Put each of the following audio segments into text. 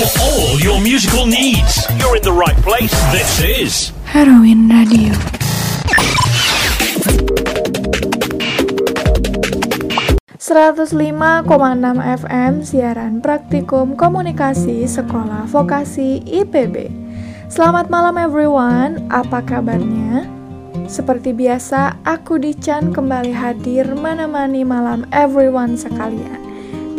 For all your musical needs, you're in the right place. This is Heroin Radio. enam FM siaran praktikum komunikasi sekolah vokasi IPB. Selamat malam everyone, apa kabarnya? Seperti biasa, aku Dican kembali hadir menemani malam everyone sekalian.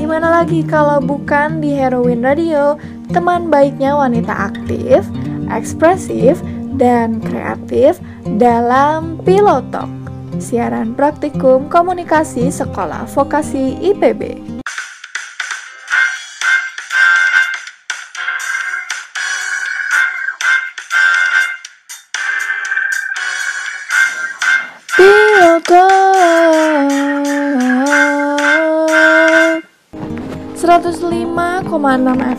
Di mana lagi kalau bukan di Heroin Radio, teman baiknya wanita aktif, ekspresif, dan kreatif dalam Pilotok siaran praktikum komunikasi sekolah vokasi IPB. 105,6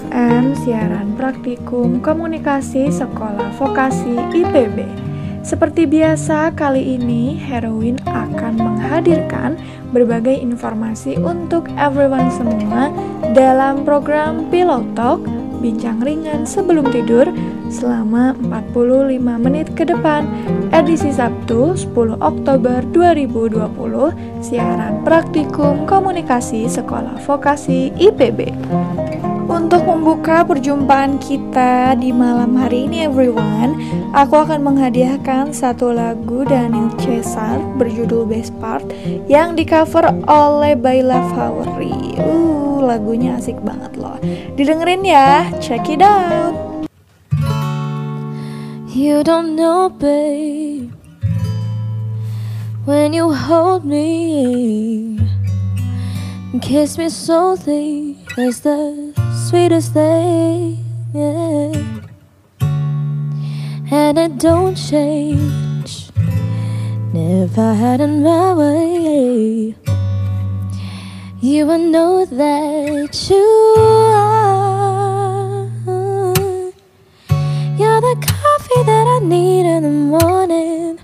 FM siaran praktikum komunikasi sekolah vokasi IPB. Seperti biasa, kali ini Heroin akan menghadirkan berbagai informasi untuk everyone semua dalam program Pillow Talk bincang ringan sebelum tidur selama 45 menit ke depan edisi Sabtu 10 Oktober 2020 siaran praktikum komunikasi sekolah vokasi IPB untuk membuka perjumpaan kita di malam hari ini everyone Aku akan menghadiahkan satu lagu Daniel Cesar berjudul Best Part Yang di cover oleh Baila Fawri. Uh, lagunya asik banget loh. Didengerin ya, check it out. You don't know babe When you hold me Kiss me softly as the sweetest thing, yeah. And it don't change. Never had in my way. You will know that you are. You're the coffee that I need in the morning.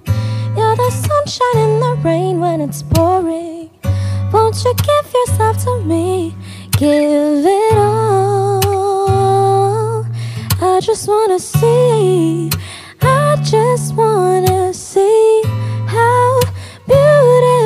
You're the sunshine in the rain when it's pouring. Won't you give yourself to me? Give it all. I just wanna see. I just wanna see how beautiful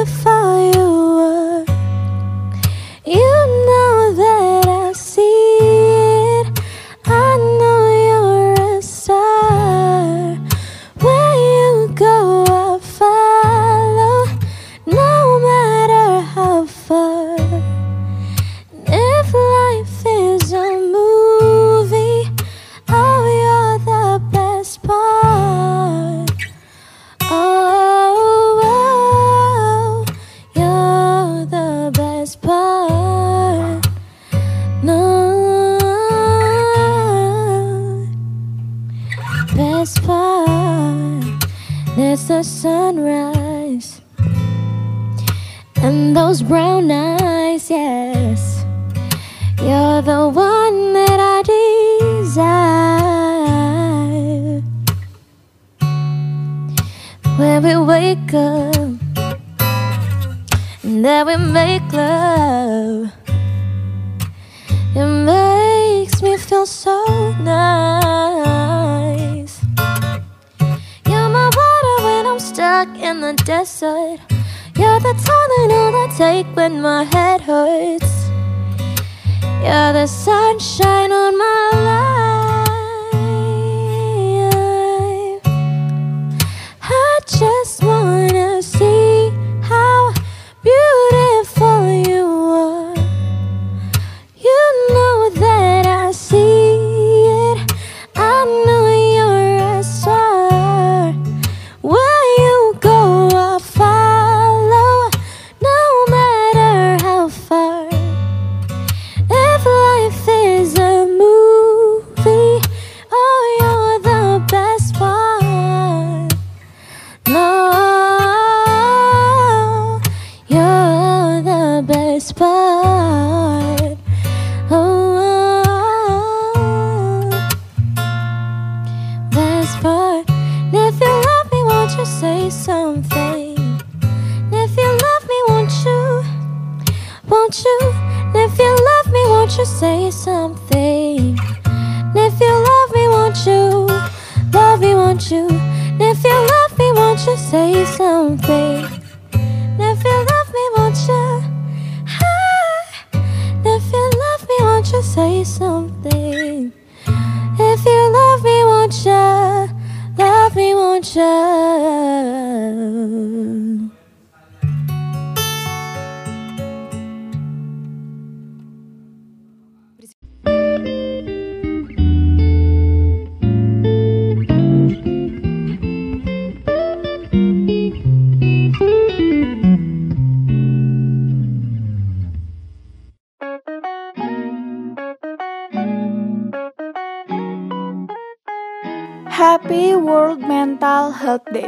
Happy World Mental Health Day.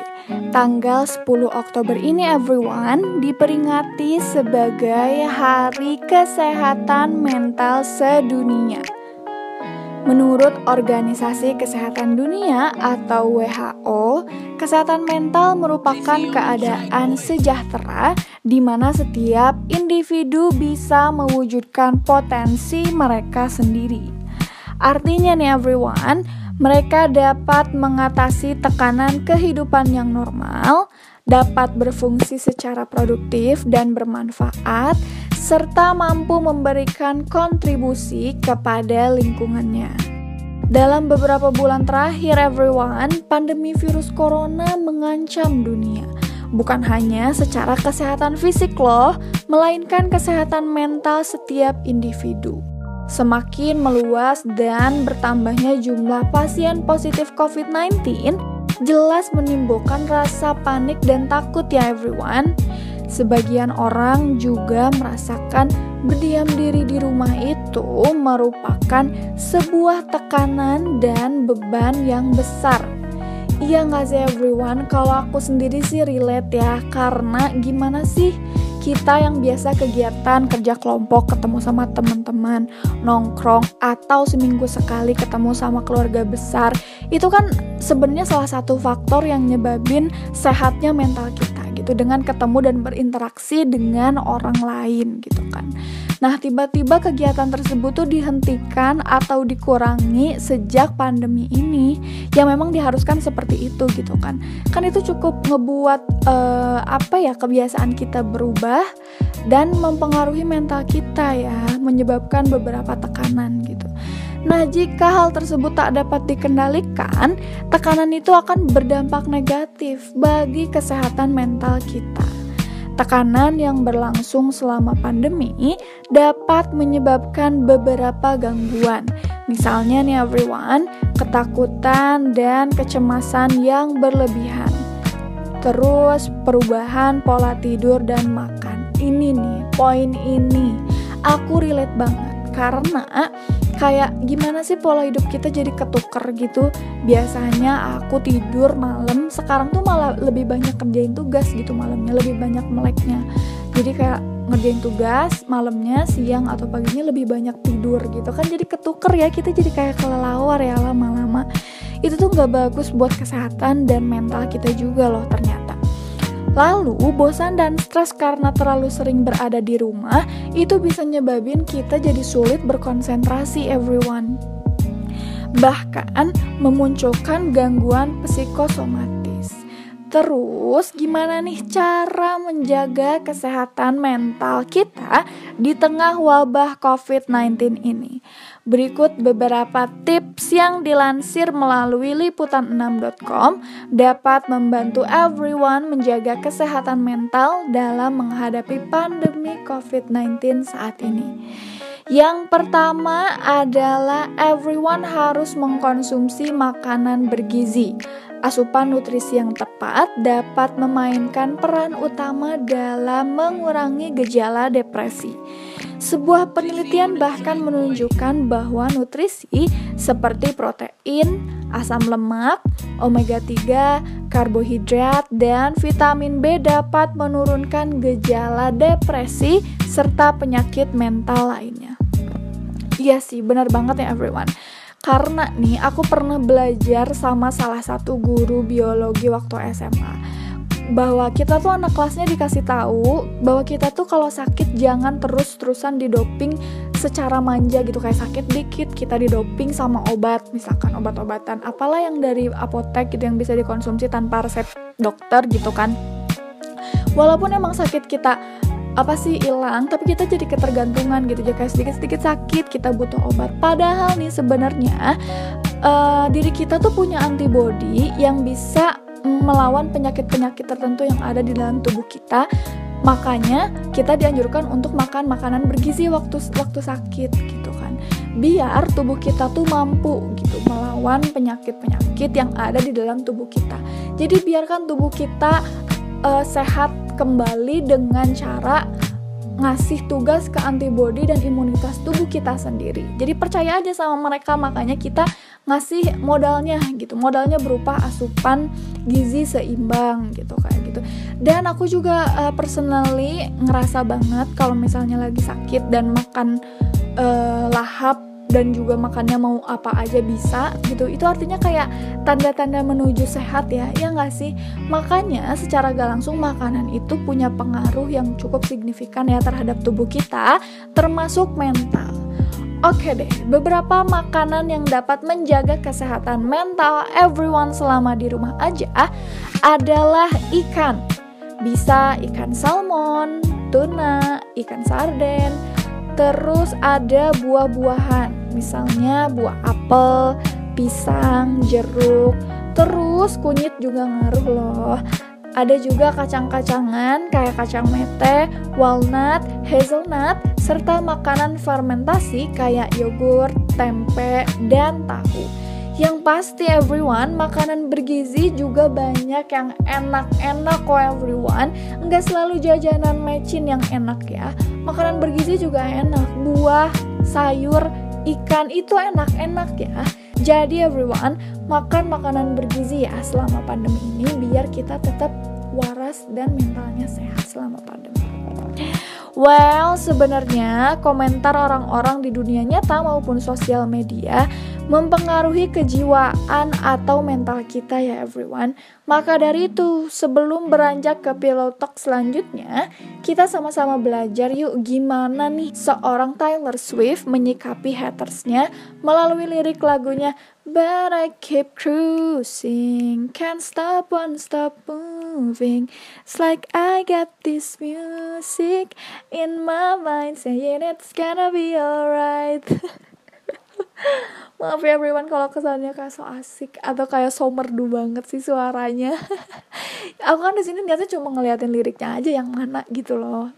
Tanggal 10 Oktober ini everyone diperingati sebagai Hari Kesehatan Mental Sedunia. Menurut Organisasi Kesehatan Dunia atau WHO, kesehatan mental merupakan keadaan sejahtera di mana setiap individu bisa mewujudkan potensi mereka sendiri. Artinya nih everyone, mereka dapat mengatasi tekanan kehidupan yang normal, dapat berfungsi secara produktif dan bermanfaat, serta mampu memberikan kontribusi kepada lingkungannya. Dalam beberapa bulan terakhir, everyone, pandemi virus corona mengancam dunia. Bukan hanya secara kesehatan fisik, loh, melainkan kesehatan mental setiap individu. Semakin meluas dan bertambahnya jumlah pasien positif COVID-19 jelas menimbulkan rasa panik dan takut ya everyone. Sebagian orang juga merasakan berdiam diri di rumah itu merupakan sebuah tekanan dan beban yang besar. Iya nggak sih everyone? Kalau aku sendiri sih relate ya, karena gimana sih kita yang biasa kegiatan kerja kelompok ketemu sama teman-teman nongkrong atau seminggu sekali ketemu sama keluarga besar. Itu kan sebenarnya salah satu faktor yang nyebabin sehatnya mental kita gitu dengan ketemu dan berinteraksi dengan orang lain gitu kan Nah, tiba-tiba kegiatan tersebut tuh dihentikan atau dikurangi sejak pandemi ini, yang memang diharuskan seperti itu gitu kan. Kan itu cukup ngebuat uh, apa ya kebiasaan kita berubah dan mempengaruhi mental kita ya, menyebabkan beberapa tekanan gitu. Nah, jika hal tersebut tak dapat dikendalikan, tekanan itu akan berdampak negatif bagi kesehatan mental kita. Tekanan yang berlangsung selama pandemi dapat menyebabkan beberapa gangguan. Misalnya nih everyone, ketakutan dan kecemasan yang berlebihan. Terus perubahan pola tidur dan makan. Ini nih, poin ini aku relate banget karena kayak gimana sih pola hidup kita jadi ketuker gitu? Biasanya aku tidur malam sekarang tuh malah lebih banyak kerjain tugas gitu malamnya lebih banyak meleknya. Jadi kayak ngerjain tugas malamnya siang atau paginya lebih banyak tidur gitu. Kan jadi ketuker ya kita jadi kayak kelelawar ya lama-lama. Itu tuh nggak bagus buat kesehatan dan mental kita juga loh ternyata Lalu, bosan dan stres karena terlalu sering berada di rumah itu bisa nyebabin kita jadi sulit berkonsentrasi everyone. Bahkan memunculkan gangguan psikosomatis. Terus, gimana nih cara menjaga kesehatan mental kita di tengah wabah COVID-19 ini? Berikut beberapa tips yang dilansir melalui liputan6.com dapat membantu everyone menjaga kesehatan mental dalam menghadapi pandemi COVID-19 saat ini. Yang pertama adalah everyone harus mengkonsumsi makanan bergizi. Asupan nutrisi yang tepat dapat memainkan peran utama dalam mengurangi gejala depresi. Sebuah penelitian bahkan menunjukkan bahwa nutrisi seperti protein, asam lemak, omega 3, karbohidrat, dan vitamin B dapat menurunkan gejala depresi serta penyakit mental lainnya. Iya sih, benar banget ya everyone. Karena nih aku pernah belajar sama salah satu guru biologi waktu SMA bahwa kita tuh anak kelasnya dikasih tahu bahwa kita tuh kalau sakit jangan terus-terusan didoping secara manja gitu. Kayak sakit dikit kita didoping sama obat misalkan obat-obatan. Apalah yang dari apotek gitu yang bisa dikonsumsi tanpa resep dokter gitu kan. Walaupun emang sakit kita apa sih hilang tapi kita jadi ketergantungan gitu. Jadi kayak sedikit sedikit sakit kita butuh obat. Padahal nih sebenarnya uh, diri kita tuh punya antibody yang bisa melawan penyakit-penyakit tertentu yang ada di dalam tubuh kita Makanya kita dianjurkan untuk makan makanan bergizi waktu waktu sakit gitu kan. Biar tubuh kita tuh mampu gitu melawan penyakit-penyakit yang ada di dalam tubuh kita. Jadi biarkan tubuh kita uh, sehat kembali dengan cara ngasih tugas ke antibodi dan imunitas tubuh kita sendiri. Jadi percaya aja sama mereka, makanya kita ngasih modalnya gitu. Modalnya berupa asupan gizi seimbang gitu kayak gitu. Dan aku juga uh, personally ngerasa banget kalau misalnya lagi sakit dan makan uh, lahap dan juga makannya mau apa aja bisa gitu. Itu artinya kayak tanda-tanda menuju sehat ya ya nggak sih? Makanya secara gak langsung makanan itu punya pengaruh yang cukup signifikan ya terhadap tubuh kita termasuk mental. Oke deh, beberapa makanan yang dapat menjaga kesehatan mental everyone selama di rumah aja adalah ikan. Bisa ikan salmon, tuna, ikan sarden, terus ada buah-buahan misalnya buah apel, pisang, jeruk, terus kunyit juga ngaruh loh. Ada juga kacang-kacangan kayak kacang mete, walnut, hazelnut, serta makanan fermentasi kayak yogurt, tempe, dan tahu. Yang pasti everyone, makanan bergizi juga banyak yang enak-enak kok everyone Nggak selalu jajanan mecin yang enak ya Makanan bergizi juga enak, buah, sayur, ikan itu enak-enak ya. Jadi everyone, makan makanan bergizi ya selama pandemi ini biar kita tetap waras dan mentalnya sehat selama pandemi. Well, sebenarnya komentar orang-orang di dunia nyata maupun sosial media mempengaruhi kejiwaan atau mental kita ya everyone. Maka dari itu, sebelum beranjak ke pillow talk selanjutnya, kita sama-sama belajar yuk gimana nih seorang Taylor Swift menyikapi hatersnya melalui lirik lagunya But I keep cruising, can't stop, won't stop moving. It's like I got this music in my mind saying it's gonna be alright. Maaf ya everyone kalau kesannya kayak so asik atau kayak so merdu banget sih suaranya. Aku kan di sini niatnya cuma ngeliatin liriknya aja yang mana gitu loh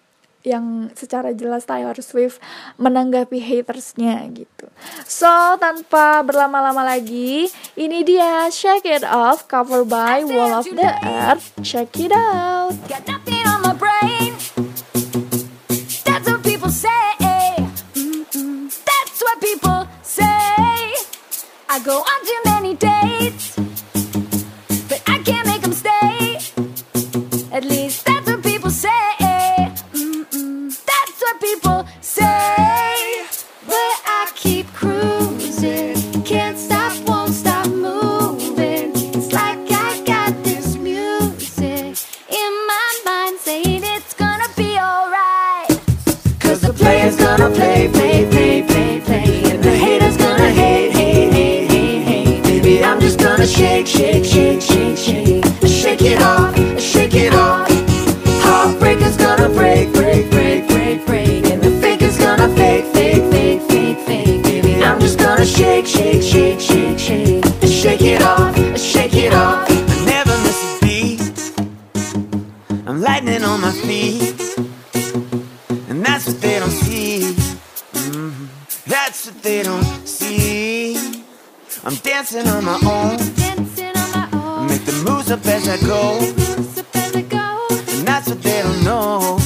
yang secara jelas Taylor Swift menanggapi hatersnya gitu. So tanpa berlama-lama lagi, ini dia Shake It Off cover by Wall of the Earth. Check it out. Got nothing go. I that's what they don't see. Mhm. That's what they don't see. I'm dancing on my own. I make the moves up as I go. Moves up as I go. And that's what they don't know.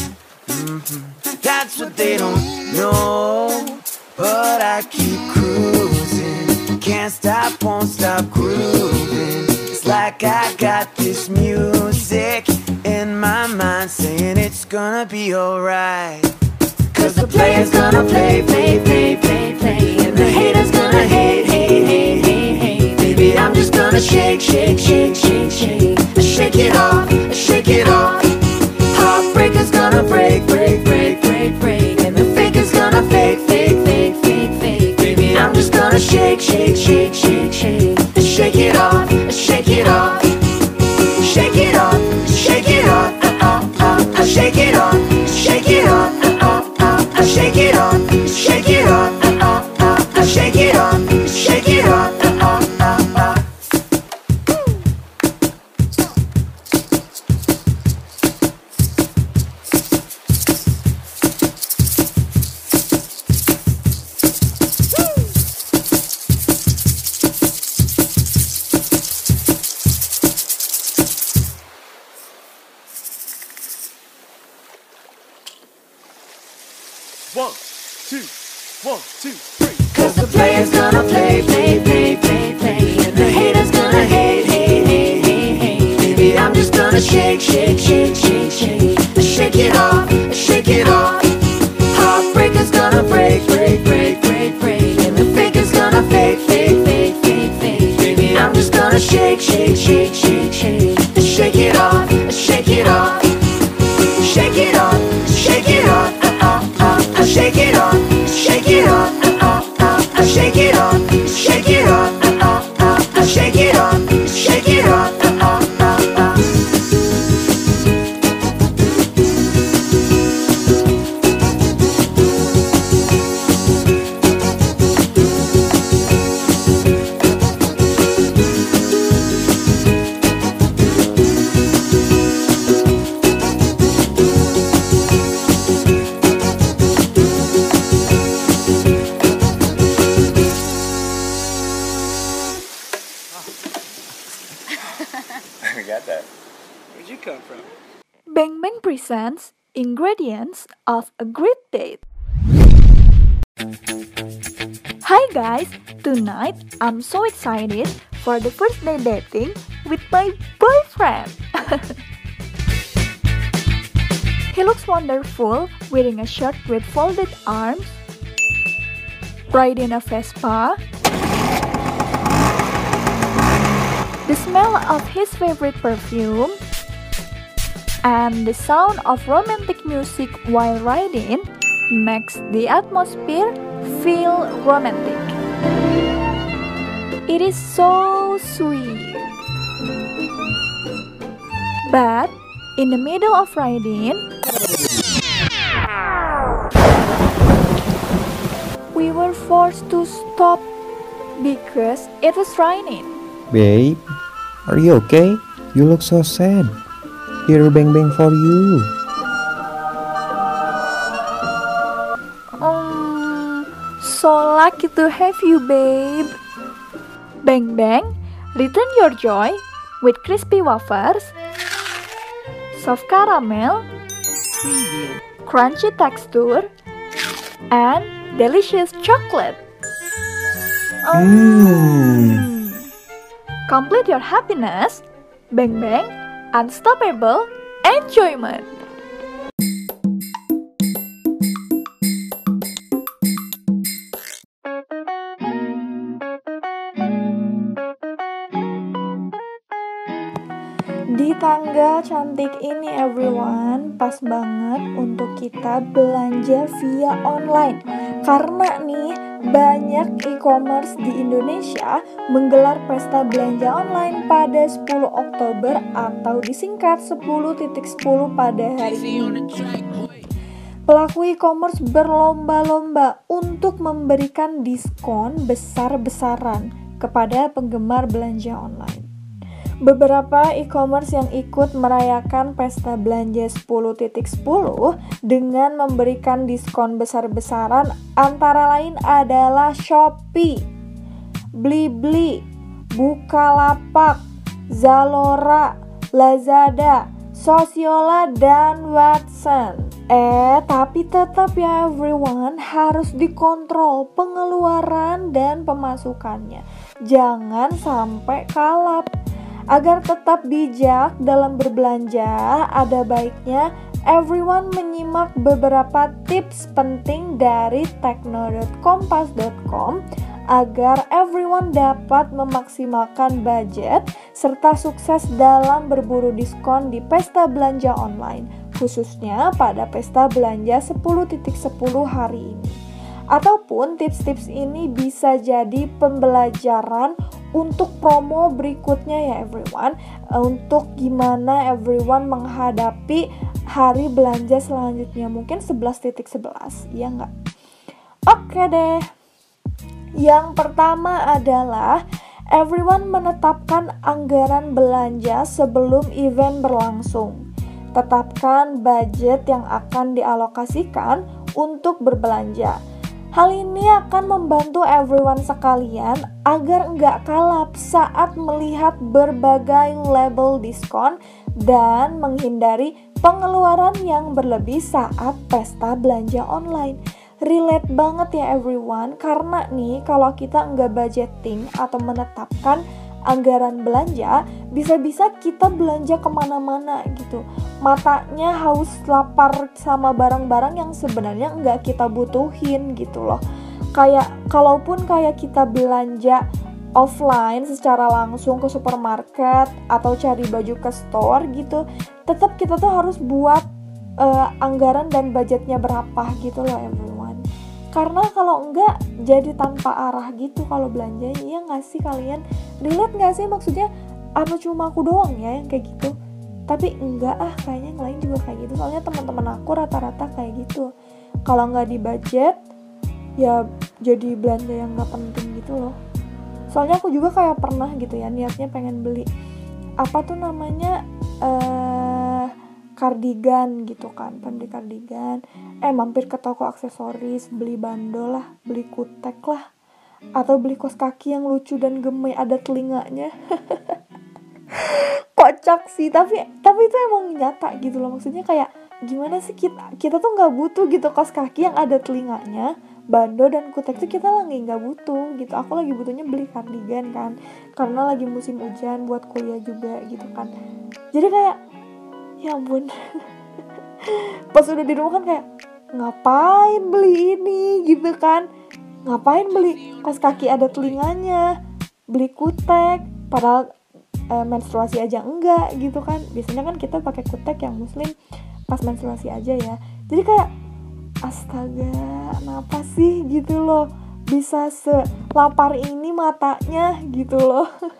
Mhm. That's what they don't know. But I keep cruising. Can't stop, won't stop grooving. It's like I got this music in my mind saying it's gonna be alright. Player's gonna play, play, play, play, play. And the hater's gonna hate, hate, hate, hate, hate. Baby, I'm just gonna shake, shake, shake, shake, shake. Shake it off, shake it off. Heartbreaker's gonna break, break, break, break, break. And the faker's gonna fake, fake, fake. Fake, fake. Baby, I'm just gonna shake, shake, shake, shake, shake. Shake it off, shake it off. Shake it off, shake it off. Uh, uh, uh, uh, shake it off, shake it off. Uh, uh, One, two, one, two, three. Cause the player's gonna play, play, play, play, play. And the haters gonna hate, hate, hate, hate, hate. Baby, I'm just gonna shake, shake, shake, shake, shake. Shake it off, shake it off. Heartbreaker's gonna break, break, break, break, break. And the faker's gonna fake, fake, fake, fake, fake. Baby, I'm just gonna shake, shake, shake, shake, shake. Shake it off, shake it tonight I'm so excited for the first day dating with my boyfriend. he looks wonderful wearing a shirt with folded arms, riding a Vespa. The smell of his favorite perfume and the sound of romantic music while riding makes the atmosphere feel romantic. It is so sweet. But in the middle of riding, we were forced to stop because it was raining. Babe, are you okay? You look so sad. Here, bang bang for you. Um, so lucky to have you, babe. Bang bang, return your joy with crispy wafers, soft caramel, crunchy texture, and delicious chocolate. Mmm. Complete your happiness. Bang bang, unstoppable enjoyment. Tanggal cantik ini everyone, pas banget untuk kita belanja via online. Karena nih banyak e-commerce di Indonesia menggelar pesta belanja online pada 10 Oktober atau disingkat 10.10 pada hari ini. Pelaku e-commerce berlomba-lomba untuk memberikan diskon besar-besaran kepada penggemar belanja online. Beberapa e-commerce yang ikut merayakan pesta belanja 10.10 dengan memberikan diskon besar-besaran antara lain adalah Shopee, Blibli, Bukalapak, Zalora, Lazada, Sosiola, dan Watson. Eh, tapi tetap ya everyone harus dikontrol pengeluaran dan pemasukannya. Jangan sampai kalap. Agar tetap bijak dalam berbelanja, ada baiknya everyone menyimak beberapa tips penting dari tekno.kompas.com agar everyone dapat memaksimalkan budget serta sukses dalam berburu diskon di pesta belanja online, khususnya pada pesta belanja 10.10 hari ini. Ataupun tips-tips ini bisa jadi pembelajaran untuk promo berikutnya ya everyone Untuk gimana everyone menghadapi hari belanja selanjutnya Mungkin 11.11 ya nggak? Oke deh Yang pertama adalah everyone menetapkan anggaran belanja sebelum event berlangsung. Tetapkan budget yang akan dialokasikan untuk berbelanja. Hal ini akan membantu everyone sekalian agar nggak kalap saat melihat berbagai label diskon dan menghindari pengeluaran yang berlebih saat pesta belanja online. Relate banget ya everyone karena nih kalau kita nggak budgeting atau menetapkan anggaran belanja bisa-bisa kita belanja ke mana-mana gitu. Matanya haus lapar sama barang-barang yang sebenarnya nggak kita butuhin gitu loh. Kayak kalaupun kayak kita belanja offline secara langsung ke supermarket atau cari baju ke store gitu tetap kita tuh harus buat uh, anggaran dan budgetnya berapa gitu loh everyone karena kalau enggak jadi tanpa arah gitu kalau belanja iya nggak sih kalian? Relate nggak sih? Maksudnya apa cuma aku doang ya yang kayak gitu? Tapi enggak ah kayaknya yang lain juga kayak gitu. Soalnya teman-teman aku rata-rata kayak gitu. Kalau nggak di budget ya jadi belanja yang nggak penting gitu loh. Soalnya aku juga kayak pernah gitu ya niatnya pengen beli apa tuh namanya uh, kardigan gitu kan pembeli kardigan. Eh mampir ke toko aksesoris beli bandol lah beli kutek lah. Atau beli kos kaki yang lucu dan gemes ada telinganya. Kocak sih tapi tapi itu emang nyata gitu loh. Maksudnya kayak gimana sih kita kita tuh nggak butuh gitu kos kaki yang ada telinganya bando dan kutek tuh kita lagi nggak butuh gitu. Aku lagi butuhnya beli kardigan kan karena lagi musim hujan buat kuliah juga gitu kan. Jadi kayak ya ampun. Pas udah di rumah kan kayak ngapain beli ini? Gitu kan. Ngapain beli? Kos kaki ada telinganya beli kutek padahal e, menstruasi aja enggak gitu kan. Biasanya kan kita pakai kutek yang muslim pas menstruasi aja ya. Jadi kayak astaga kenapa sih? Gitu loh. Bisa selapar ini matanya gitu loh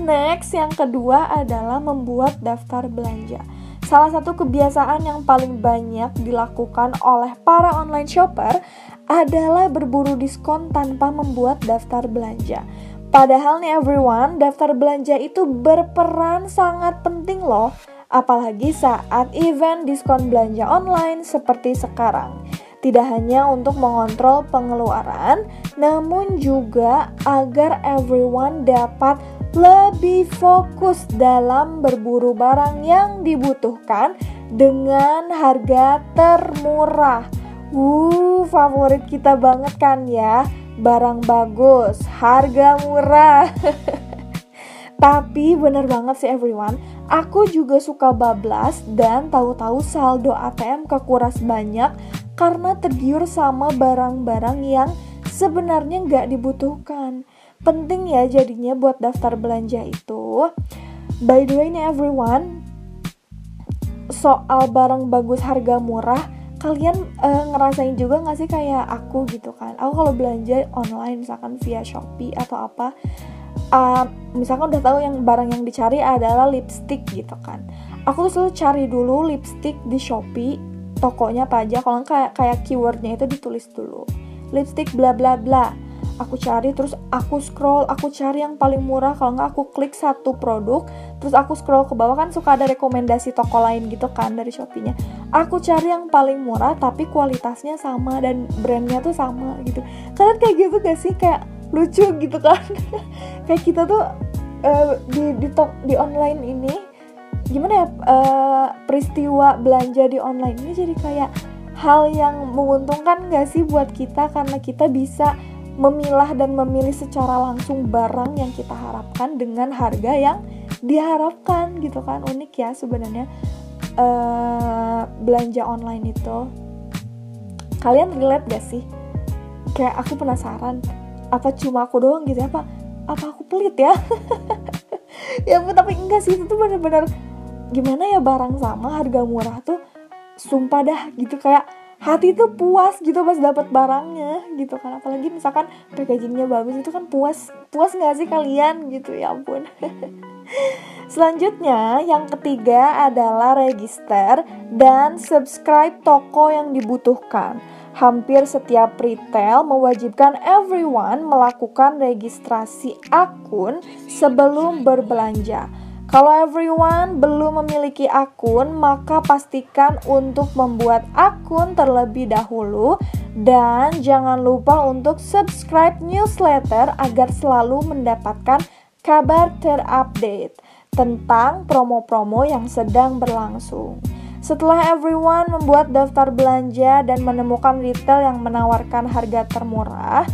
Next, yang kedua adalah membuat daftar belanja. Salah satu kebiasaan yang paling banyak dilakukan oleh para online shopper adalah berburu diskon tanpa membuat daftar belanja. Padahal nih everyone, daftar belanja itu berperan sangat penting loh, apalagi saat event diskon belanja online seperti sekarang tidak hanya untuk mengontrol pengeluaran, namun juga agar everyone dapat lebih fokus dalam berburu barang yang dibutuhkan dengan harga termurah. Uh, favorit kita banget kan ya, barang bagus, harga murah. Tapi bener banget sih everyone, aku juga suka bablas dan tahu-tahu saldo ATM kekuras banyak karena tergiur sama barang-barang yang sebenarnya nggak dibutuhkan. Penting ya jadinya buat daftar belanja itu. By the way nih everyone, soal barang bagus harga murah, kalian uh, ngerasain juga nggak sih kayak aku gitu kan? Aku kalau belanja online misalkan via Shopee atau apa, uh, misalkan udah tahu yang barang yang dicari adalah lipstick gitu kan. Aku tuh selalu cari dulu lipstick di Shopee tokonya apa aja kalau kayak kayak keywordnya itu ditulis dulu lipstick bla bla bla aku cari terus aku scroll aku cari yang paling murah. Kalau nggak aku klik satu produk terus aku scroll ke bawah. Kan suka ada rekomendasi toko lain gitu kan dari shopee aku cari yang paling murah tapi kualitasnya sama dan brandnya tuh sama gitu. Kalian kayak gitu gak sih? Kayak lucu gitu kan? Kayak kita tuh uh, di di, di online ini gimana ya uh, peristiwa belanja di online ini jadi kayak hal yang menguntungkan gak sih buat kita? Karena kita bisa memilah dan memilih secara langsung barang yang kita harapkan dengan harga yang diharapkan gitu kan? Unik ya sebenarnya uh, belanja online itu. Kalian relate gak sih? Kayak aku penasaran apa cuma aku doang gitu ya? Apa apa aku pelit ya? Ya tapi enggak sih itu tuh bener-bener gimana ya barang sama harga murah tuh sumpah dah gitu. Kayak hati tuh puas gitu pas dapat barangnya gitu kan apalagi misalkan packagingnya bagus itu kan puas puas nggak sih kalian gitu ya ampun Selanjutnya, yang ketiga adalah register dan subscribe toko yang dibutuhkan. Hampir setiap retail mewajibkan everyone melakukan registrasi akun sebelum berbelanja. Kalau everyone belum memiliki akun, maka pastikan untuk membuat akun terlebih dahulu dan jangan lupa untuk subscribe newsletter agar selalu mendapatkan kabar terupdate tentang promo-promo yang sedang berlangsung. Setelah everyone membuat daftar belanja dan menemukan retail yang menawarkan harga termurah,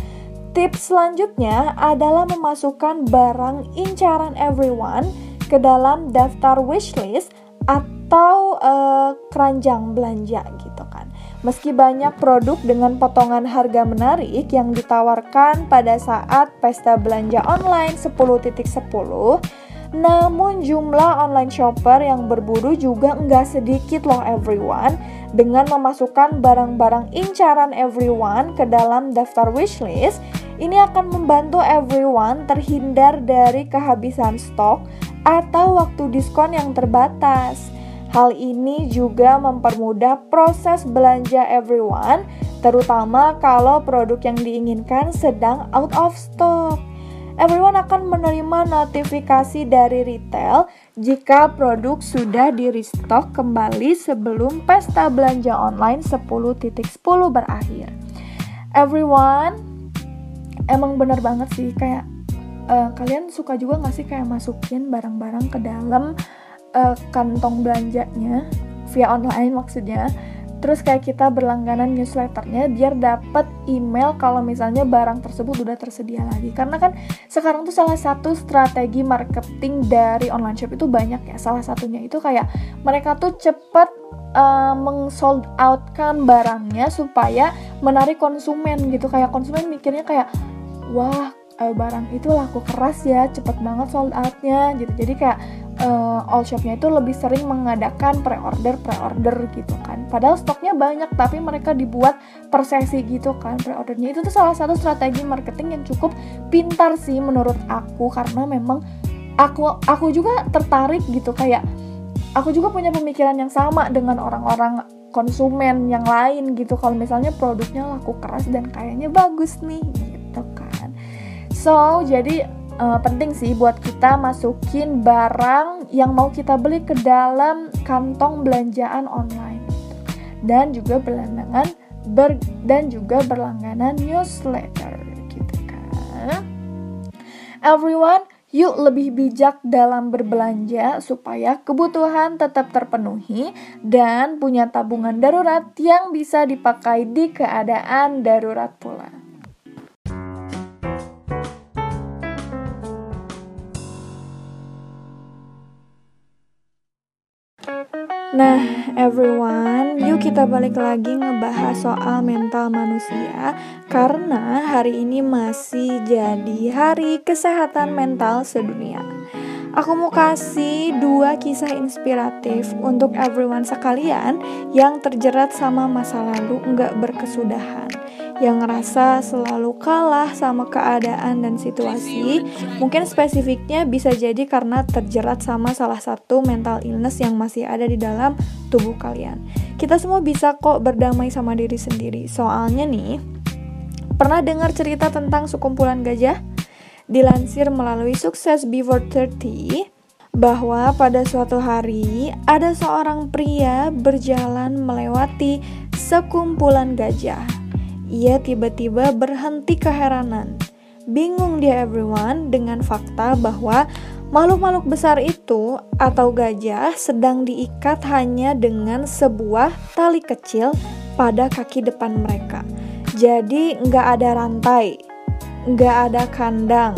tips selanjutnya adalah memasukkan barang incaran everyone ke dalam daftar wishlist atau uh, keranjang belanja gitu kan. Meski banyak produk dengan potongan harga menarik yang ditawarkan pada saat pesta belanja online 10.10, namun jumlah online shopper yang berburu juga nggak sedikit loh everyone dengan memasukkan barang-barang incaran everyone ke dalam daftar wishlist ini akan membantu everyone terhindar dari kehabisan stok atau waktu diskon yang terbatas. Hal ini juga mempermudah proses belanja everyone, terutama kalau produk yang diinginkan sedang out of stock. Everyone akan menerima notifikasi dari retail jika produk sudah di restock kembali sebelum pesta belanja online 10.10 berakhir. Everyone, emang bener banget sih kayak uh, kalian suka juga gak sih kayak masukin barang-barang ke dalam uh, kantong belanjanya? Via online maksudnya. Terus kayak kita berlangganan newsletternya biar dapat email kalau misalnya barang tersebut udah tersedia lagi. Karena kan sekarang tuh salah satu strategi marketing dari online shop itu banyak ya. Salah satunya itu kayak mereka tuh cepet uh, mengsold out kan barangnya supaya menarik konsumen gitu. Kayak konsumen mikirnya kayak wah uh, barang itu laku keras ya cepet banget sold outnya gitu. Jadi kayak uh, all shopnya itu lebih sering mengadakan pre-order pre-order gitu kan. Padahal stoknya banyak tapi mereka dibuat per sesi gitu kan. Pre-ordernya itu tuh salah satu strategi marketing yang cukup pintar sih menurut aku karena memang aku aku juga tertarik gitu. Kayak aku juga punya pemikiran yang sama dengan orang-orang konsumen yang lain gitu. Kalau misalnya produknya laku keras dan kayaknya bagus nih So, jadi uh, penting sih buat kita masukin barang yang mau kita beli ke dalam kantong belanjaan online dan juga berlangganan ber, dan juga berlangganan newsletter gitu kan. Everyone, yuk lebih bijak dalam berbelanja supaya kebutuhan tetap terpenuhi dan punya tabungan darurat yang bisa dipakai di keadaan darurat pula. Nah, everyone, yuk kita balik lagi ngebahas soal mental manusia karena hari ini masih jadi hari kesehatan mental sedunia. Aku mau kasih dua kisah inspiratif untuk everyone sekalian yang terjerat sama masa lalu nggak berkesudahan yang ngerasa selalu kalah sama keadaan dan situasi. Mungkin spesifiknya bisa jadi karena terjerat sama salah satu mental illness yang masih ada di dalam tubuh kalian. Kita semua bisa kok berdamai sama diri sendiri. Soalnya nih, pernah dengar cerita tentang sekumpulan gajah? Dilansir melalui sukses Before 30, bahwa pada suatu hari ada seorang pria berjalan melewati sekumpulan gajah ia tiba-tiba berhenti keheranan. Bingung dia everyone dengan fakta bahwa makhluk-makhluk besar itu atau gajah sedang diikat hanya dengan sebuah tali kecil pada kaki depan mereka. Jadi nggak ada rantai, nggak ada kandang,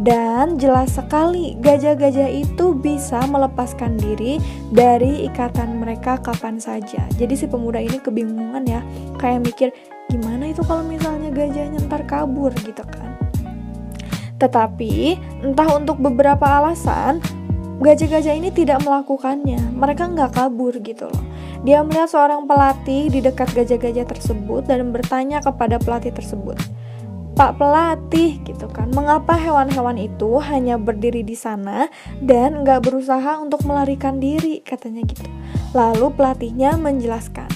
dan jelas sekali gajah-gajah itu bisa melepaskan diri dari ikatan mereka kapan saja. Jadi si pemuda ini kebingungan ya, kayak mikir itu kalau misalnya gajahnya ntar kabur gitu kan. Tetapi entah untuk beberapa alasan gajah-gajah ini tidak melakukannya. Mereka nggak kabur gitu loh. Dia melihat seorang pelatih di dekat gajah-gajah tersebut dan bertanya kepada pelatih tersebut, Pak pelatih gitu kan, mengapa hewan-hewan itu hanya berdiri di sana dan nggak berusaha untuk melarikan diri katanya gitu. Lalu pelatihnya menjelaskan,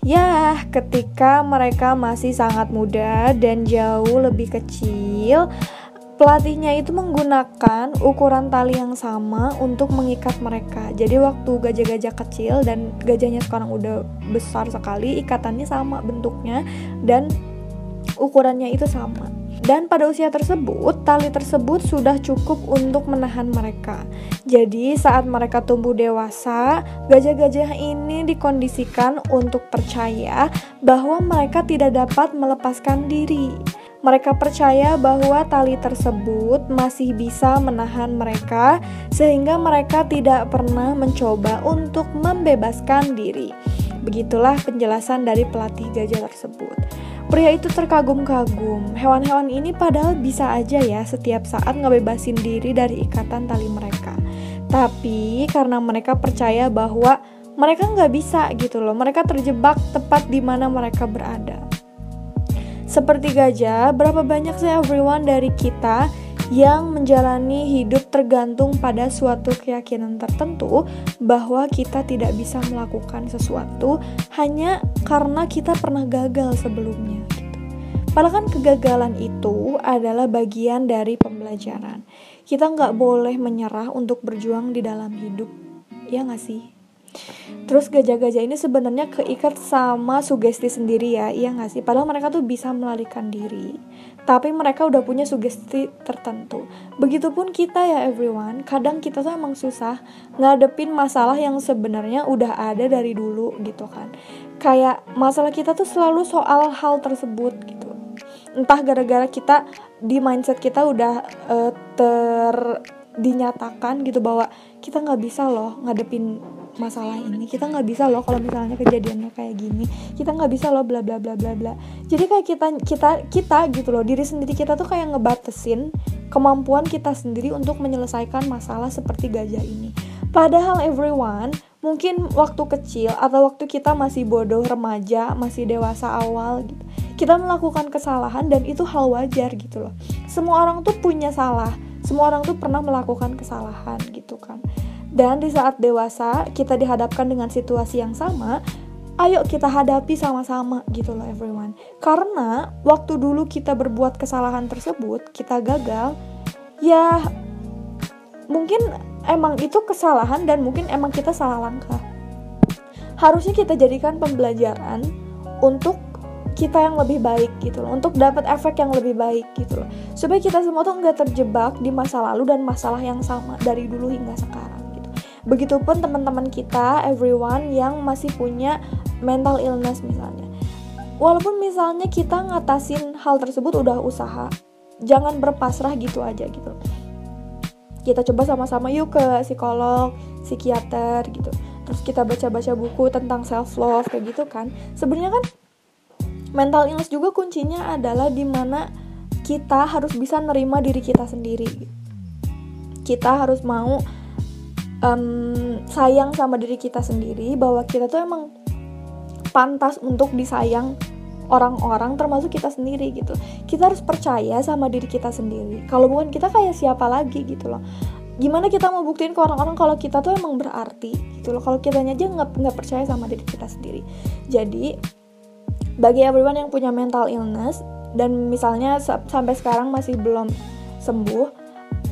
ya ketika mereka masih sangat muda dan jauh lebih kecil, Pelatihnya itu menggunakan ukuran tali yang sama untuk mengikat mereka. Jadi waktu gajah-gajah kecil dan gajahnya sekarang udah besar sekali, ikatannya sama bentuknya dan ukurannya itu sama. Dan pada usia tersebut, tali tersebut sudah cukup untuk menahan mereka. Jadi, saat mereka tumbuh dewasa, gajah-gajah ini dikondisikan untuk percaya bahwa mereka tidak dapat melepaskan diri. Mereka percaya bahwa tali tersebut masih bisa menahan mereka, sehingga mereka tidak pernah mencoba untuk membebaskan diri. Begitulah penjelasan dari pelatih gajah tersebut. Pria itu terkagum-kagum. Hewan-hewan ini padahal bisa aja ya setiap saat ngebebasin diri dari ikatan tali mereka. Tapi karena mereka percaya bahwa mereka nggak bisa gitu loh, mereka terjebak tepat di mana mereka berada. Seperti gajah, berapa banyak sih everyone dari kita yang menjalani hidup tergantung pada suatu keyakinan tertentu bahwa kita tidak bisa melakukan sesuatu hanya karena kita pernah gagal sebelumnya. Gitu. Padahal kan kegagalan itu adalah bagian dari pembelajaran. Kita nggak boleh menyerah untuk berjuang di dalam hidup, ya nggak sih? Terus gajah-gajah ini sebenarnya keikat sama sugesti sendiri ya, iya gak sih? Padahal mereka tuh bisa melarikan diri, tapi mereka udah punya sugesti tertentu. Begitupun kita ya everyone, kadang kita tuh emang susah ngadepin masalah yang sebenarnya udah ada dari dulu gitu kan. Kayak masalah kita tuh selalu soal hal tersebut gitu. Entah gara-gara kita di mindset kita udah uh, ter dinyatakan gitu bahwa kita nggak bisa loh ngadepin masalah ini. Kita nggak bisa loh kalau misalnya kejadiannya kayak gini. Kita nggak bisa loh bla bla bla bla bla. Jadi kayak kita kita kita gitu loh diri sendiri kita tuh kayak ngebatesin kemampuan kita sendiri untuk menyelesaikan masalah seperti gajah ini. Padahal everyone mungkin waktu kecil atau waktu kita masih bodoh remaja masih dewasa awal gitu kita melakukan kesalahan dan itu hal wajar gitu loh. Semua orang tuh punya salah. Semua orang tuh pernah melakukan kesalahan gitu kan dan di saat dewasa kita dihadapkan dengan situasi yang sama, ayo kita hadapi sama-sama gitu loh everyone. Karena waktu dulu kita berbuat kesalahan tersebut, kita gagal, ya mungkin emang itu kesalahan dan mungkin emang kita salah langkah. Harusnya kita jadikan pembelajaran untuk kita yang lebih baik gitu loh untuk dapat efek yang lebih baik gitu loh supaya kita semua tuh nggak terjebak di masa lalu dan masalah yang sama dari dulu hingga sekarang Begitupun teman-teman kita, everyone yang masih punya mental illness misalnya. Walaupun misalnya kita ngatasin hal tersebut udah usaha, jangan berpasrah gitu aja gitu. Kita coba sama-sama yuk ke psikolog, psikiater gitu. Terus kita baca-baca buku tentang self love kayak gitu kan. Sebenarnya kan mental illness juga kuncinya adalah di mana kita harus bisa nerima diri kita sendiri. Kita harus mau um, sayang sama diri kita sendiri bahwa kita tuh emang pantas untuk disayang orang-orang termasuk kita sendiri gitu. Kita harus percaya sama diri kita sendiri. Kalau bukan kita kayak siapa lagi gitu loh. Gimana kita mau buktiin ke orang-orang kalau kita tuh emang berarti gitu loh. Kalau kita aja nggak nggak percaya sama diri kita sendiri. Jadi bagi everyone yang punya mental illness dan misalnya sampai sekarang masih belum sembuh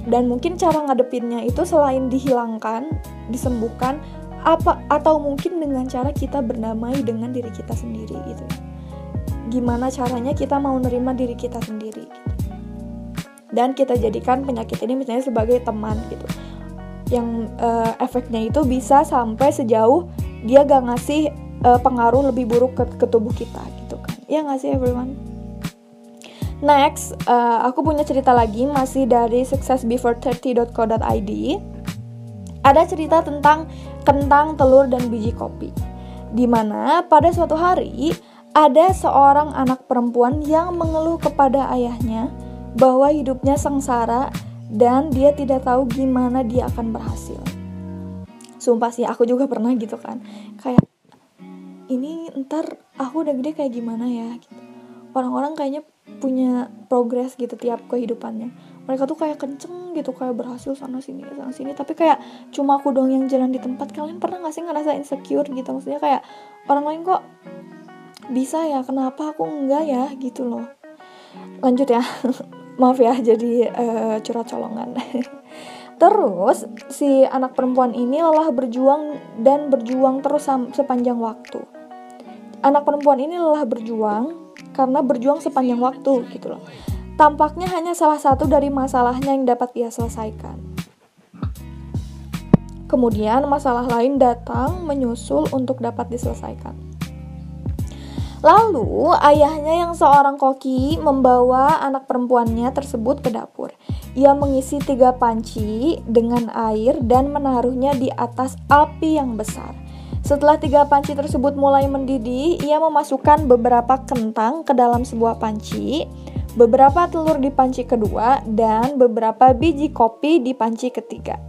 dan mungkin cara ngadepinnya itu selain dihilangkan, disembuhkan apa atau mungkin dengan cara kita berdamai dengan diri kita sendiri gitu. Gimana caranya kita mau nerima diri kita sendiri gitu. Dan kita jadikan penyakit ini misalnya sebagai teman gitu. Yang uh, efeknya itu bisa sampai sejauh dia gak ngasih uh, pengaruh lebih buruk ke, ke tubuh kita gitu kan. Ya gak sih everyone? Next, uh, aku punya cerita lagi masih dari successbefore30.co.id. Ada cerita tentang kentang, telur, dan biji kopi. Di mana pada suatu hari ada seorang anak perempuan yang mengeluh kepada ayahnya bahwa hidupnya sengsara dan dia tidak tahu gimana dia akan berhasil. Sumpah sih, aku juga pernah gitu kan. Kayak ini ntar aku udah gede kayak gimana ya gitu. orang-orang kayaknya punya progres gitu tiap kehidupannya. Mereka tuh kayak kenceng gitu kayak berhasil sana sini sana sini. Tapi kayak cuma aku dong yang jalan di tempat kalian pernah gak sih ngerasa insecure gitu? Maksudnya kayak orang lain kok bisa ya kenapa aku enggak ya gitu loh. Lanjut ya. Maaf ya jadi uh, curhat colongan. Terus si anak perempuan ini lelah berjuang dan berjuang terus sepanjang waktu. Anak perempuan ini lelah berjuang karena berjuang sepanjang waktu gitu loh tampaknya hanya salah satu dari masalahnya yang dapat ia selesaikan. Kemudian masalah lain datang menyusul untuk dapat diselesaikan. Lalu, ayahnya yang seorang koki membawa anak perempuannya tersebut ke dapur. Ia mengisi tiga panci dengan air dan menaruhnya di atas api yang besar. Setelah tiga panci tersebut mulai mendidih, ia memasukkan beberapa kentang ke dalam sebuah panci, beberapa telur di panci kedua, dan beberapa biji kopi di panci ketiga.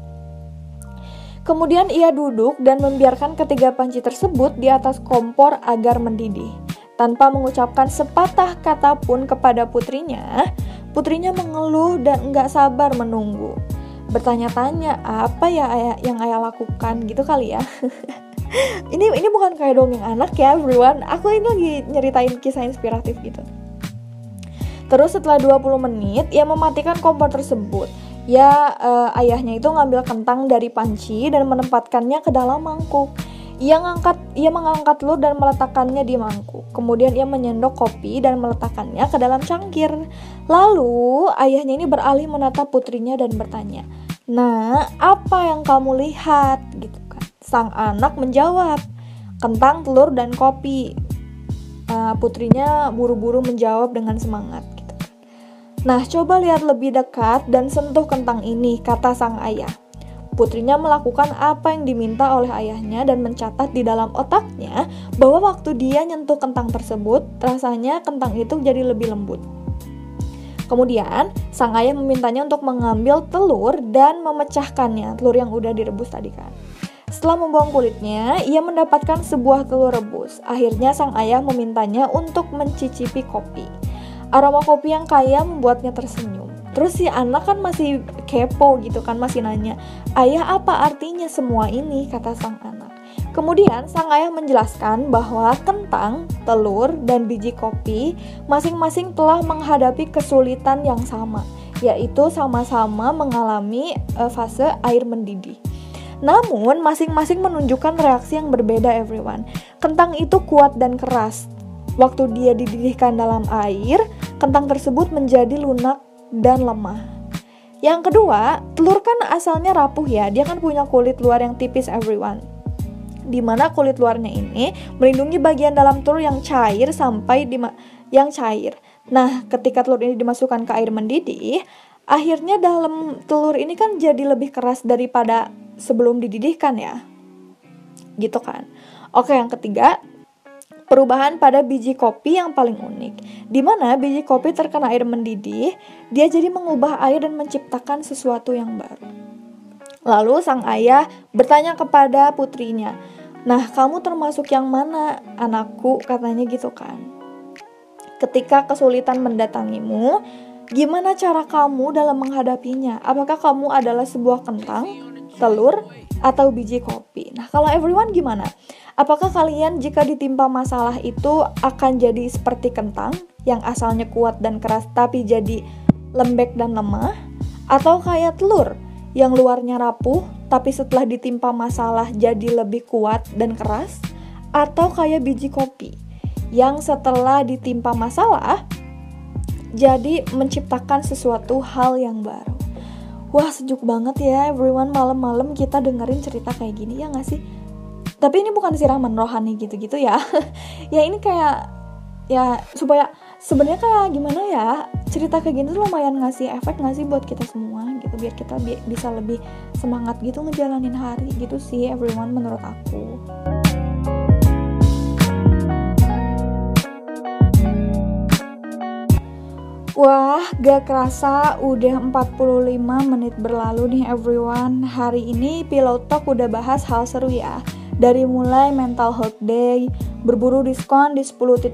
Kemudian ia duduk dan membiarkan ketiga panci tersebut di atas kompor agar mendidih. Tanpa mengucapkan sepatah kata pun kepada putrinya, putrinya mengeluh dan enggak sabar menunggu. Bertanya-tanya apa ya ayah, yang ayah lakukan gitu kali ya. ini ini bukan kayak dongeng anak ya everyone. Aku ini lagi nyeritain kisah inspiratif gitu. Terus setelah 20 menit, ia mematikan kompor tersebut. Ya, uh, ayahnya itu ngambil kentang dari panci dan menempatkannya ke dalam mangkuk. Ia mengangkat, ia mengangkat telur dan meletakkannya di mangkuk. Kemudian ia menyendok kopi dan meletakkannya ke dalam cangkir. Lalu ayahnya ini beralih menatap putrinya dan bertanya, "Nah, apa yang kamu lihat?" gitu. Sang anak menjawab, "Kentang, telur, dan kopi." Uh, putrinya buru-buru menjawab dengan semangat. Nah, coba lihat lebih dekat dan sentuh kentang ini, kata sang ayah. Putrinya melakukan apa yang diminta oleh ayahnya dan mencatat di dalam otaknya bahwa waktu dia nyentuh kentang tersebut, rasanya kentang itu jadi lebih lembut. Kemudian, sang ayah memintanya untuk mengambil telur dan memecahkannya, telur yang udah direbus tadi kan. Setelah membuang kulitnya, ia mendapatkan sebuah telur rebus. Akhirnya sang ayah memintanya untuk mencicipi kopi. Aroma kopi yang kaya membuatnya tersenyum. Terus si anak kan masih kepo gitu kan, masih nanya, Ayah apa artinya semua ini? Kata sang anak. Kemudian sang ayah menjelaskan bahwa kentang, telur, dan biji kopi masing-masing telah menghadapi kesulitan yang sama, yaitu sama-sama mengalami uh, fase air mendidih. Namun, masing-masing menunjukkan reaksi yang berbeda everyone. Kentang itu kuat dan keras, Waktu dia dididihkan dalam air, kentang tersebut menjadi lunak dan lemah. Yang kedua, telur kan asalnya rapuh ya, dia kan punya kulit luar yang tipis everyone. Di mana kulit luarnya ini melindungi bagian dalam telur yang cair sampai di yang cair. Nah, ketika telur ini dimasukkan ke air mendidih, akhirnya dalam telur ini kan jadi lebih keras daripada sebelum dididihkan ya. Gitu kan. Oke, yang ketiga, Perubahan pada biji kopi yang paling unik, di mana biji kopi terkena air mendidih, dia jadi mengubah air dan menciptakan sesuatu yang baru. Lalu sang ayah bertanya kepada putrinya, "Nah, kamu termasuk yang mana, anakku?" katanya gitu kan. Ketika kesulitan mendatangimu, gimana cara kamu dalam menghadapinya? Apakah kamu adalah sebuah kentang, telur, atau biji kopi? Nah, kalau everyone gimana? Apakah kalian jika ditimpa masalah itu akan jadi seperti kentang yang asalnya kuat dan keras tapi jadi lembek dan lemah? Atau kayak telur yang luarnya rapuh tapi setelah ditimpa masalah jadi lebih kuat dan keras? Atau kayak biji kopi yang setelah ditimpa masalah jadi menciptakan sesuatu hal yang baru? Wah sejuk banget ya everyone. Malam-malam kita dengerin cerita kayak gini ya gak sih? tapi ini bukan siraman rohani gitu-gitu ya. Ya ini kayak ya supaya sebenarnya kayak gimana ya cerita kayak gini tuh lumayan ngasih efek ngasih buat kita semua gitu biar kita bi bisa lebih semangat gitu ngejalanin hari gitu sih everyone menurut aku Wah, gak kerasa udah 45 menit berlalu nih everyone. Hari ini Pilot Talk udah bahas hal seru ya. Dari mulai mental health day, Berburu diskon di 10.10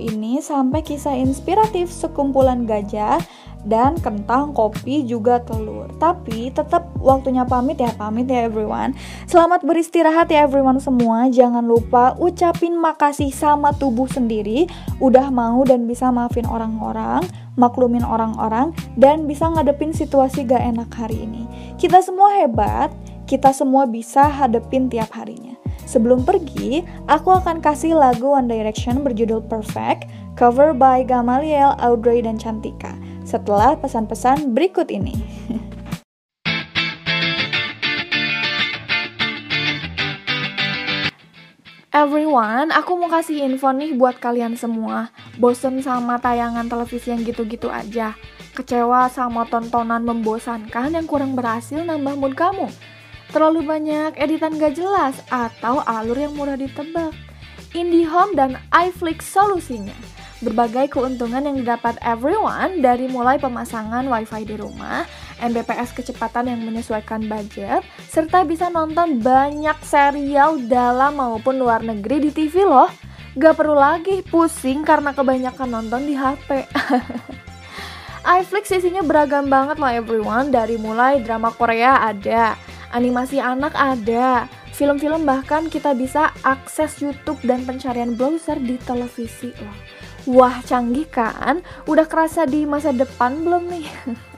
ini sampai kisah inspiratif sekumpulan gajah dan kentang, kopi, juga telur. Tapi tetap waktunya pamit ya, pamit ya everyone. Selamat beristirahat ya everyone semua. Jangan lupa ucapin makasih sama tubuh sendiri udah mau dan bisa maafin orang-orang, maklumin orang-orang dan bisa ngadepin situasi gak enak hari ini. Kita semua hebat, kita semua bisa hadepin tiap harinya. Sebelum pergi, aku akan kasih lagu One Direction berjudul Perfect, cover by Gamaliel, Audrey, dan Cantika. Setelah pesan-pesan berikut ini. Everyone, aku mau kasih info nih buat kalian semua. Bosen sama tayangan televisi yang gitu-gitu aja. Kecewa sama tontonan membosankan yang kurang berhasil nambah mood kamu. Terlalu banyak editan gak jelas atau alur yang mudah ditebak. IndiHome dan iFlix solusinya. Berbagai keuntungan yang didapat everyone dari mulai pemasangan wifi di rumah, Mbps kecepatan yang menyesuaikan budget, serta bisa nonton banyak serial dalam maupun luar negeri di TV loh. Gak perlu lagi pusing karena kebanyakan nonton di HP. iFlix isinya beragam banget loh everyone, dari mulai drama Korea ada, animasi anak ada, film-film bahkan kita bisa akses YouTube dan pencarian browser di televisi loh. Wah canggih kan? Udah kerasa di masa depan belum nih?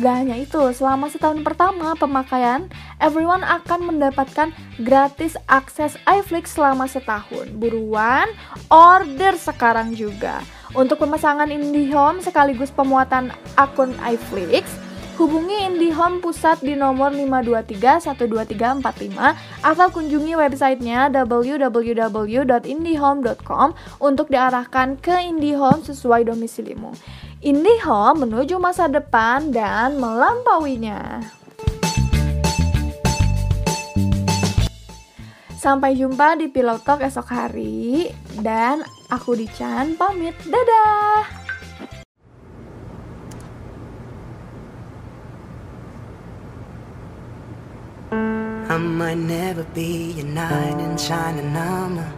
Gak hanya itu, selama setahun pertama pemakaian, everyone akan mendapatkan gratis akses iFlix selama setahun. Buruan, order sekarang juga. Untuk pemasangan IndiHome sekaligus pemuatan akun iFlix, hubungi IndiHome Pusat di nomor 523-12345 atau kunjungi websitenya www.indihome.com untuk diarahkan ke IndiHome sesuai domisilimu. IndiHome menuju masa depan dan melampauinya. Sampai jumpa di Pilot Talk esok hari dan aku Dican pamit. Dadah. I might never be your knight in shining armor.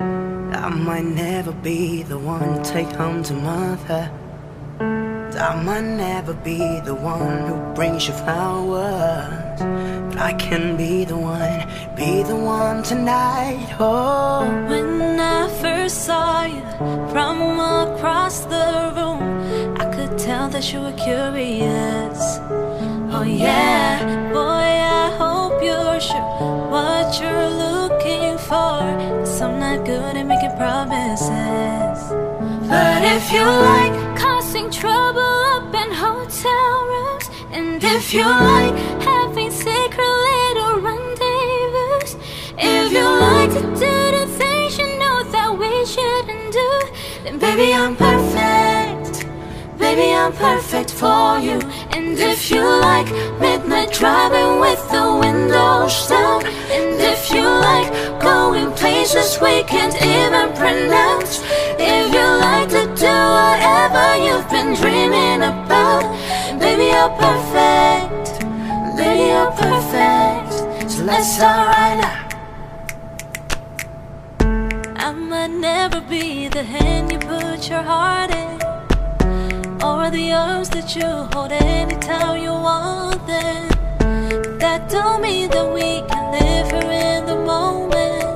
I might never be the one to take home to mother. I might never be the one who brings you flowers. But I can be the one, be the one tonight. Oh, When I first saw you from across the room, I could tell that you were curious. Oh, yeah, boy, I hope you're sure what you're looking for. Cause I'm not good at making promises. But if you like causing trouble up in hotel rooms, and if you like having secret little rendezvous, if you like to do the things you know that we shouldn't do, then baby, I'm perfect. Baby, I'm perfect for you. And if you like midnight driving with the windows down, and if you like going places we can't even pronounce, if you like to do whatever you've been dreaming about, baby, you're perfect. Baby, you're perfect. So let's start right now. I might never be the hand you put your heart in or the arms that you hold anytime you want them. That don't mean that we can live here in the moment.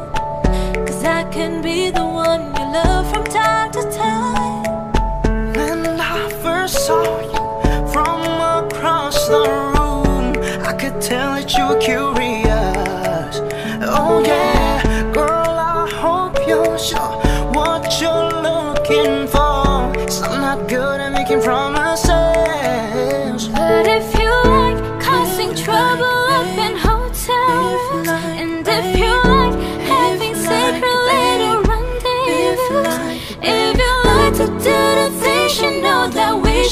Cause I can be the one you love from time to time. when I first saw you from across the room, I could tell that you were curious.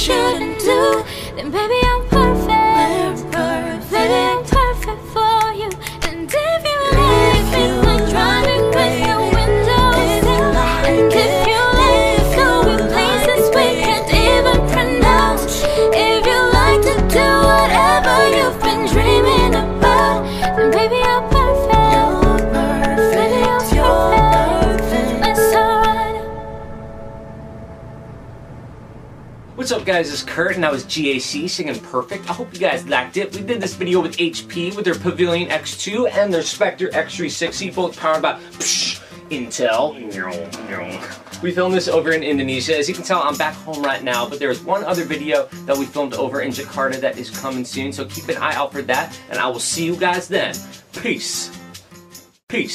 should what's up guys, it's Kurt and that was GAC singing Perfect. I hope you guys liked it. We did this video with HP with their Pavilion X2 and their Spectre X360, both powered by psh, Intel. We filmed this over in Indonesia. As you can tell, I'm back home right now, but there's one other video that we filmed over in Jakarta that is coming soon, so keep an eye out for that, and I will see you guys then. Peace. Peace.